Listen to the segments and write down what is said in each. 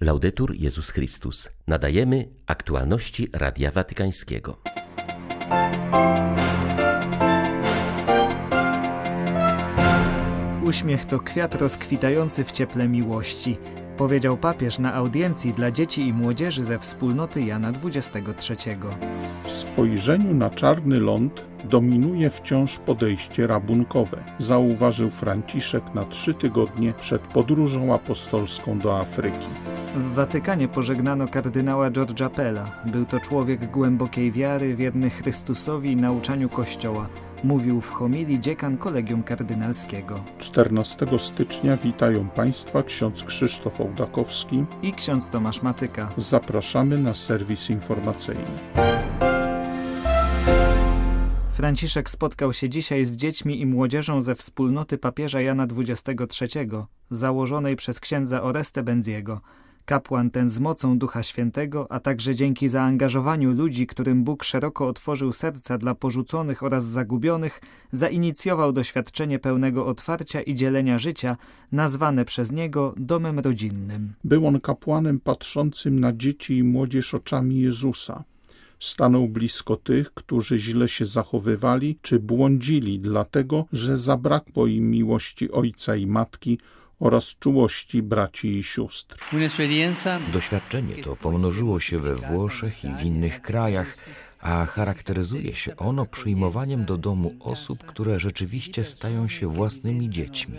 Laudetur Jezus Chrystus. Nadajemy aktualności Radia Watykańskiego. Uśmiech to kwiat rozkwitający w cieple miłości, powiedział papież na audiencji dla dzieci i młodzieży ze wspólnoty Jana XXIII. W spojrzeniu na czarny ląd dominuje wciąż podejście rabunkowe, zauważył Franciszek na trzy tygodnie przed podróżą apostolską do Afryki. W Watykanie pożegnano kardynała George'a Pella. Był to człowiek głębokiej wiary, wierny Chrystusowi i nauczaniu Kościoła. Mówił w homilii dziekan Kolegium Kardynalskiego. 14 stycznia witają Państwa ksiądz Krzysztof Ołdakowski i ksiądz Tomasz Matyka. Zapraszamy na serwis informacyjny. Franciszek spotkał się dzisiaj z dziećmi i młodzieżą ze wspólnoty papieża Jana XXIII, założonej przez księdza Oreste Benziego. Kapłan ten z mocą Ducha Świętego, a także dzięki zaangażowaniu ludzi, którym Bóg szeroko otworzył serca dla porzuconych oraz zagubionych, zainicjował doświadczenie pełnego otwarcia i dzielenia życia, nazwane przez niego domem rodzinnym. Był on kapłanem patrzącym na dzieci i młodzież oczami Jezusa. Stanął blisko tych, którzy źle się zachowywali czy błądzili, dlatego że zabrakło im miłości ojca i matki oraz czułości braci i sióstr. Doświadczenie to pomnożyło się we Włoszech i w innych krajach, a charakteryzuje się ono przyjmowaniem do domu osób, które rzeczywiście stają się własnymi dziećmi,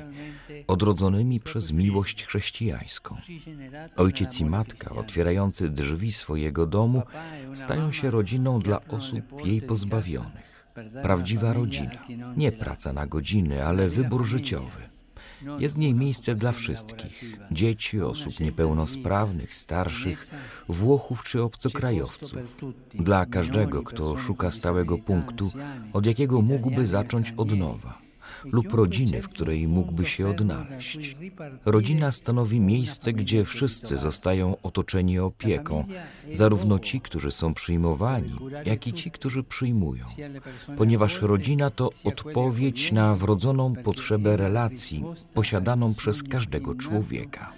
odrodzonymi przez miłość chrześcijańską. Ojciec i matka, otwierający drzwi swojego domu, stają się rodziną dla osób jej pozbawionych. Prawdziwa rodzina, nie praca na godziny, ale wybór życiowy. Jest w niej miejsce dla wszystkich. dzieci, osób niepełnosprawnych, starszych, Włochów czy obcokrajowców. Dla każdego, kto szuka stałego punktu, od jakiego mógłby zacząć od nowa lub rodziny, w której mógłby się odnaleźć. Rodzina stanowi miejsce, gdzie wszyscy zostają otoczeni opieką, zarówno ci, którzy są przyjmowani, jak i ci, którzy przyjmują, ponieważ rodzina to odpowiedź na wrodzoną potrzebę relacji posiadaną przez każdego człowieka.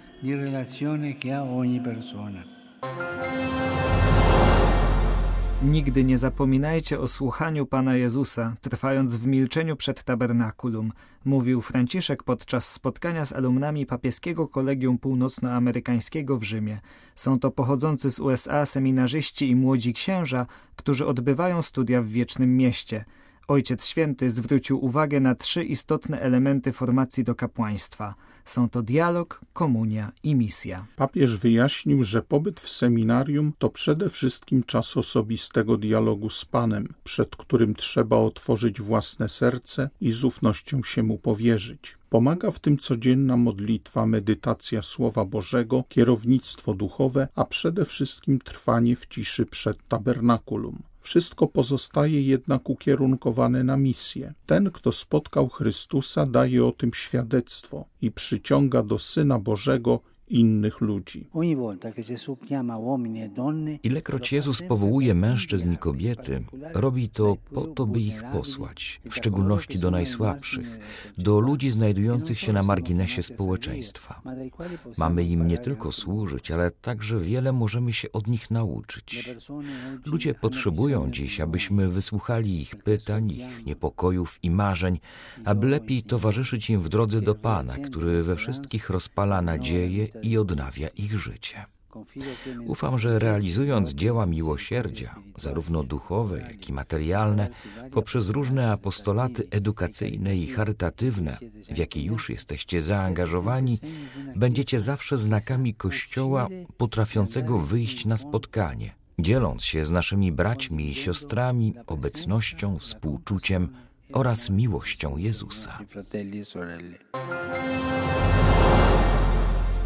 Nigdy nie zapominajcie o słuchaniu Pana Jezusa, trwając w milczeniu przed tabernakulum, mówił Franciszek podczas spotkania z alumnami papieskiego kolegium północnoamerykańskiego w Rzymie. Są to pochodzący z USA seminarzyści i młodzi księża, którzy odbywają studia w Wiecznym Mieście. Ojciec Święty zwrócił uwagę na trzy istotne elementy formacji do kapłaństwa. Są to dialog, komunia i misja. Papież wyjaśnił, że pobyt w seminarium to przede wszystkim czas osobistego dialogu z Panem, przed którym trzeba otworzyć własne serce i z ufnością się mu powierzyć. Pomaga w tym codzienna modlitwa, medytacja Słowa Bożego, kierownictwo duchowe, a przede wszystkim trwanie w ciszy przed tabernakulum. Wszystko pozostaje jednak ukierunkowane na misję. Ten, kto spotkał Chrystusa, daje o tym świadectwo i przyciąga do Syna Bożego innych ludzi. Ilekroć Jezus powołuje mężczyzn i kobiety, robi to po to, by ich posłać, w szczególności do najsłabszych, do ludzi znajdujących się na marginesie społeczeństwa. Mamy im nie tylko służyć, ale także wiele możemy się od nich nauczyć. Ludzie potrzebują dziś, abyśmy wysłuchali ich pytań, ich niepokojów i marzeń, aby lepiej towarzyszyć im w drodze do Pana, który we wszystkich rozpala nadzieję i odnawia ich życie. Ufam, że realizując dzieła miłosierdzia, zarówno duchowe, jak i materialne, poprzez różne apostolaty edukacyjne i charytatywne, w jakie już jesteście zaangażowani, będziecie zawsze znakami Kościoła potrafiącego wyjść na spotkanie, dzieląc się z naszymi braćmi i siostrami obecnością, współczuciem oraz miłością Jezusa.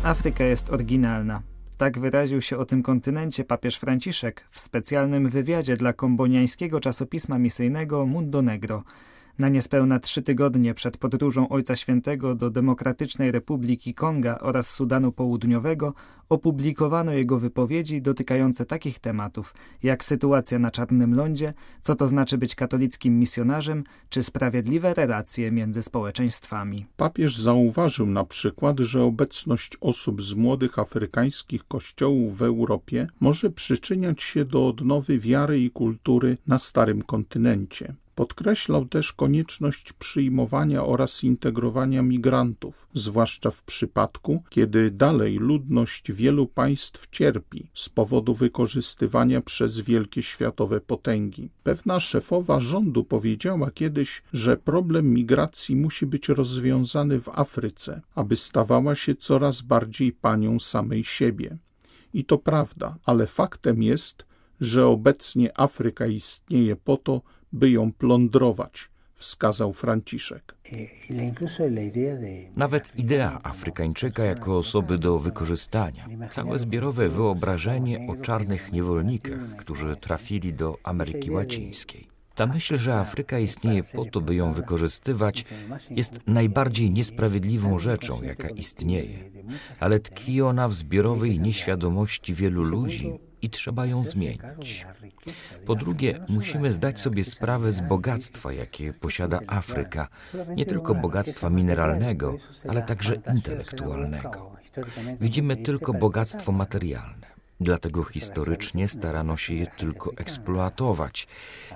Afryka jest oryginalna. Tak wyraził się o tym kontynencie papież Franciszek w specjalnym wywiadzie dla komboniańskiego czasopisma misyjnego Mundo Negro. Na niespełna trzy tygodnie przed podróżą Ojca Świętego do Demokratycznej Republiki Konga oraz Sudanu Południowego opublikowano jego wypowiedzi dotykające takich tematów jak sytuacja na Czarnym Lądzie, co to znaczy być katolickim misjonarzem, czy sprawiedliwe relacje między społeczeństwami. Papież zauważył na przykład, że obecność osób z młodych afrykańskich kościołów w Europie może przyczyniać się do odnowy wiary i kultury na starym kontynencie. Podkreślał też konieczność przyjmowania oraz integrowania migrantów, zwłaszcza w przypadku, kiedy dalej ludność wielu państw cierpi z powodu wykorzystywania przez wielkie światowe potęgi. Pewna szefowa rządu powiedziała kiedyś, że problem migracji musi być rozwiązany w Afryce, aby stawała się coraz bardziej panią samej siebie. I to prawda, ale faktem jest, że obecnie Afryka istnieje po to, by ją plądrować, wskazał Franciszek. Nawet idea Afrykańczyka jako osoby do wykorzystania, całe zbiorowe wyobrażenie o czarnych niewolnikach, którzy trafili do Ameryki Łacińskiej. Ta myśl, że Afryka istnieje po to, by ją wykorzystywać, jest najbardziej niesprawiedliwą rzeczą, jaka istnieje, ale tkwi ona w zbiorowej nieświadomości wielu ludzi, i trzeba ją zmienić. Po drugie, musimy zdać sobie sprawę z bogactwa, jakie posiada Afryka, nie tylko bogactwa mineralnego, ale także intelektualnego. Widzimy tylko bogactwo materialne. Dlatego historycznie starano się je tylko eksploatować.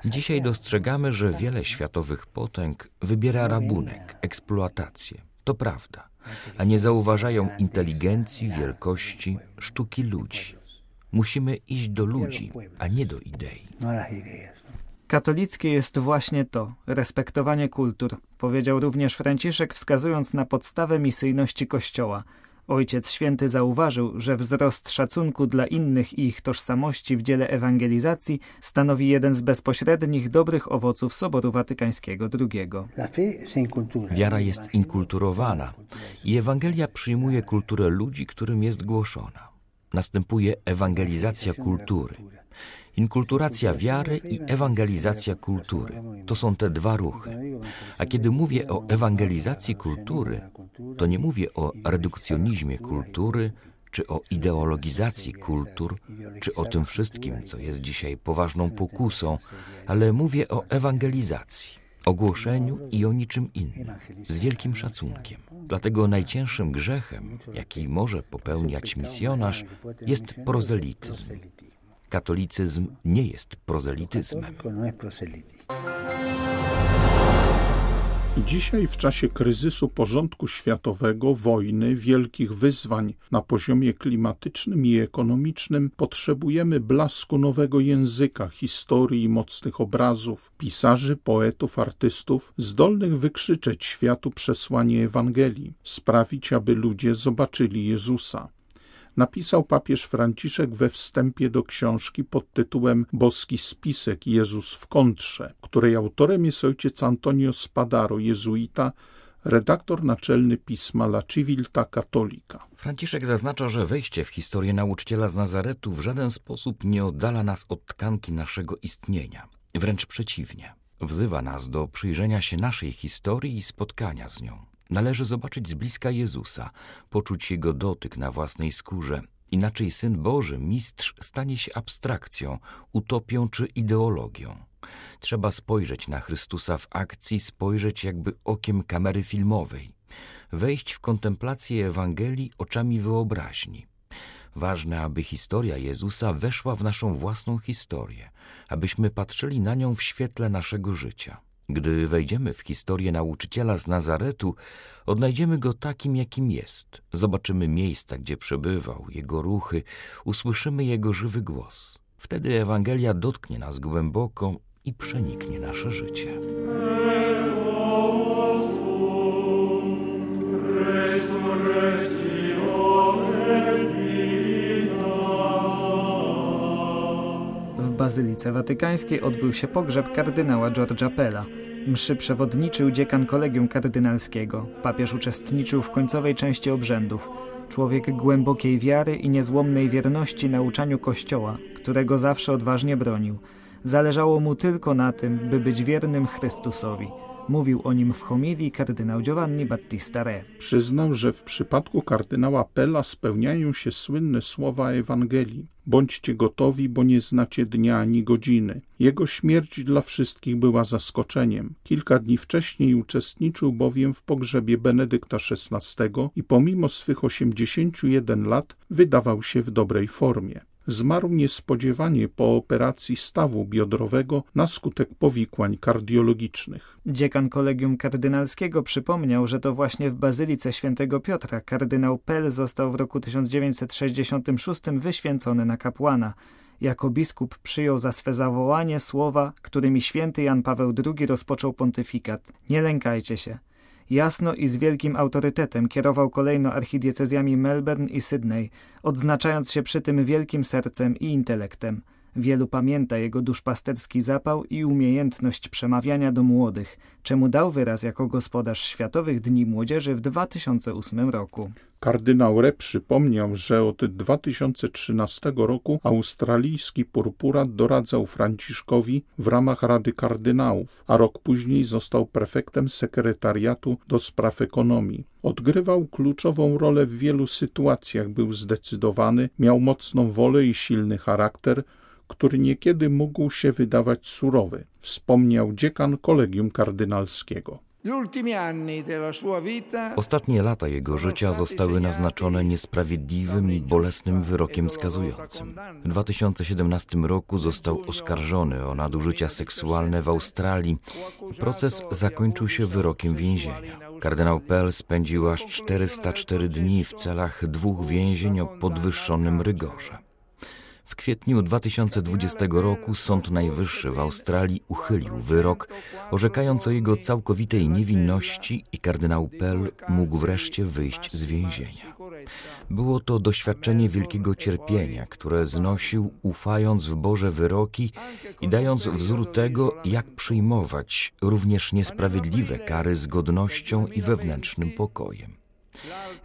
Dzisiaj dostrzegamy, że wiele światowych potęg wybiera rabunek, eksploatację. To prawda, a nie zauważają inteligencji, wielkości, sztuki ludzi. Musimy iść do ludzi, a nie do idei. Katolickie jest właśnie to respektowanie kultur, powiedział również Franciszek, wskazując na podstawę misyjności Kościoła. Ojciec Święty zauważył, że wzrost szacunku dla innych i ich tożsamości w dziele ewangelizacji stanowi jeden z bezpośrednich dobrych owoców Soboru Watykańskiego II. Wiara jest inkulturowana i Ewangelia przyjmuje kulturę ludzi, którym jest głoszona następuje ewangelizacja kultury. Inkulturacja wiary i ewangelizacja kultury to są te dwa ruchy. A kiedy mówię o ewangelizacji kultury, to nie mówię o redukcjonizmie kultury, czy o ideologizacji kultur, czy o tym wszystkim, co jest dzisiaj poważną pokusą, ale mówię o ewangelizacji o głoszeniu i o niczym innym, z wielkim szacunkiem. Dlatego najcięższym grzechem, jaki może popełniać misjonarz, jest prozelityzm. Katolicyzm nie jest prozelityzmem. Dzisiaj w czasie kryzysu porządku światowego, wojny, wielkich wyzwań na poziomie klimatycznym i ekonomicznym potrzebujemy blasku nowego języka, historii mocnych obrazów, pisarzy, poetów, artystów, zdolnych wykrzyczeć światu przesłanie Ewangelii, sprawić, aby ludzie zobaczyli Jezusa napisał papież Franciszek we wstępie do książki pod tytułem Boski spisek Jezus w kontrze, której autorem jest ojciec Antonio Spadaro, jezuita, redaktor naczelny pisma La Civilta Cattolica. Franciszek zaznacza, że wejście w historię nauczyciela z Nazaretu w żaden sposób nie oddala nas od tkanki naszego istnienia. Wręcz przeciwnie. Wzywa nas do przyjrzenia się naszej historii i spotkania z nią. Należy zobaczyć z bliska Jezusa, poczuć Jego dotyk na własnej skórze. Inaczej Syn Boży, mistrz, stanie się abstrakcją, utopią czy ideologią. Trzeba spojrzeć na Chrystusa w akcji, spojrzeć jakby okiem kamery filmowej, wejść w kontemplację Ewangelii oczami wyobraźni. Ważne, aby historia Jezusa weszła w naszą własną historię, abyśmy patrzyli na nią w świetle naszego życia. Gdy wejdziemy w historię nauczyciela z Nazaretu, odnajdziemy go takim, jakim jest. Zobaczymy miejsca, gdzie przebywał, jego ruchy, usłyszymy jego żywy głos. Wtedy Ewangelia dotknie nas głęboko i przeniknie nasze życie. Bazylice Watykańskiej odbył się pogrzeb kardynała George'a Pella. Mszy przewodniczył dziekan kolegium kardynalskiego. Papież uczestniczył w końcowej części obrzędów. Człowiek głębokiej wiary i niezłomnej wierności nauczaniu Kościoła, którego zawsze odważnie bronił. Zależało mu tylko na tym, by być wiernym Chrystusowi. Mówił o nim w homilii kardynał Giovanni Battista Re. Przyznał, że w przypadku kardynała Pella spełniają się słynne słowa Ewangelii. Bądźcie gotowi, bo nie znacie dnia ani godziny. Jego śmierć dla wszystkich była zaskoczeniem. Kilka dni wcześniej uczestniczył bowiem w pogrzebie Benedykta XVI i pomimo swych 81 lat wydawał się w dobrej formie. Zmarł niespodziewanie po operacji stawu biodrowego na skutek powikłań kardiologicznych. Dziekan Kolegium Kardynalskiego przypomniał, że to właśnie w Bazylice Świętego Piotra kardynał Pell został w roku 1966 wyświęcony na kapłana. Jako biskup przyjął za swe zawołanie słowa, którymi święty Jan Paweł II rozpoczął pontyfikat. Nie lękajcie się. Jasno i z wielkim autorytetem kierował kolejno archidiecezjami Melbourne i Sydney, odznaczając się przy tym wielkim sercem i intelektem. Wielu pamięta jego duszpasterski zapał i umiejętność przemawiania do młodych, czemu dał wyraz jako gospodarz Światowych Dni Młodzieży w 2008 roku. Kardynał Re przypomniał, że od 2013 roku australijski purpurat doradzał Franciszkowi w ramach Rady Kardynałów, a rok później został prefektem sekretariatu do spraw ekonomii. Odgrywał kluczową rolę w wielu sytuacjach, był zdecydowany, miał mocną wolę i silny charakter, który niekiedy mógł się wydawać surowy, wspomniał dziekan kolegium kardynalskiego. Ostatnie lata jego życia zostały naznaczone niesprawiedliwym i bolesnym wyrokiem skazującym. W 2017 roku został oskarżony o nadużycia seksualne w Australii i proces zakończył się wyrokiem więzienia. Kardynał Pell spędził aż 404 dni w celach dwóch więzień o podwyższonym rygorze. W kwietniu 2020 roku Sąd Najwyższy w Australii uchylił wyrok, orzekając o jego całkowitej niewinności i kardynał Pell mógł wreszcie wyjść z więzienia. Było to doświadczenie wielkiego cierpienia, które znosił, ufając w Boże wyroki i dając wzór tego, jak przyjmować również niesprawiedliwe kary z godnością i wewnętrznym pokojem.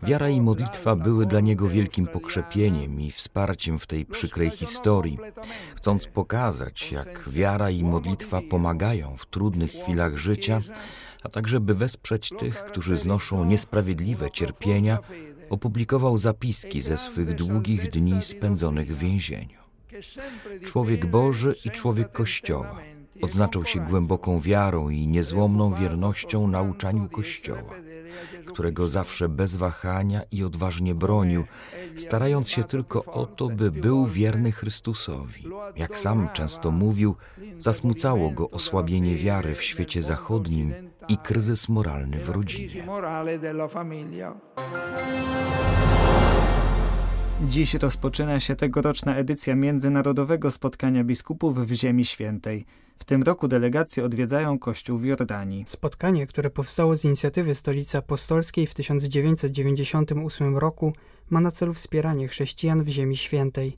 Wiara i modlitwa były dla niego wielkim pokrzepieniem i wsparciem w tej przykrej historii, chcąc pokazać, jak wiara i modlitwa pomagają w trudnych chwilach życia, a także by wesprzeć tych, którzy znoszą niesprawiedliwe cierpienia, opublikował zapiski ze swych długich dni spędzonych w więzieniu. Człowiek Boży i człowiek Kościoła odznaczał się głęboką wiarą i niezłomną wiernością nauczaniu Kościoła którego zawsze bez wahania i odważnie bronił, starając się tylko o to, by był wierny Chrystusowi. Jak sam często mówił, zasmucało go osłabienie wiary w świecie zachodnim i kryzys moralny w rodzinie. Dziś rozpoczyna się tegoroczna edycja Międzynarodowego Spotkania Biskupów w Ziemi Świętej. W tym roku delegacje odwiedzają Kościół w Jordanii. Spotkanie, które powstało z inicjatywy Stolicy Apostolskiej w 1998 roku, ma na celu wspieranie chrześcijan w Ziemi Świętej.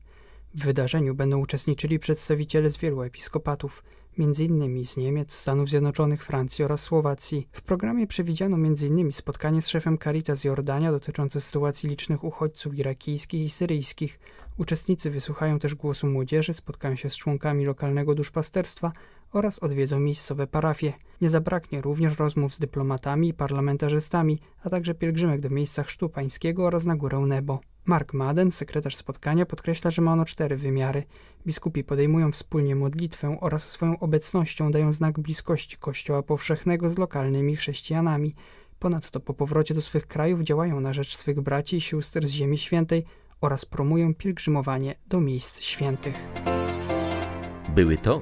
W wydarzeniu będą uczestniczyli przedstawiciele z wielu episkopatów, m.in. z Niemiec, Stanów Zjednoczonych, Francji oraz Słowacji. W programie przewidziano m.in. spotkanie z szefem Caritas Jordania dotyczące sytuacji licznych uchodźców irakijskich i syryjskich. Uczestnicy wysłuchają też głosu młodzieży, spotkają się z członkami lokalnego duszpasterstwa oraz odwiedzą miejscowe parafie. Nie zabraknie również rozmów z dyplomatami i parlamentarzystami, a także pielgrzymek do miejsca chrztu pańskiego oraz na górę Nebo. Mark Madden, sekretarz spotkania, podkreśla, że ma ono cztery wymiary. Biskupi podejmują wspólnie modlitwę oraz swoją obecnością dają znak bliskości Kościoła powszechnego z lokalnymi chrześcijanami. Ponadto po powrocie do swych krajów działają na rzecz swych braci i sióstr z Ziemi Świętej oraz promują pielgrzymowanie do miejsc świętych. Były to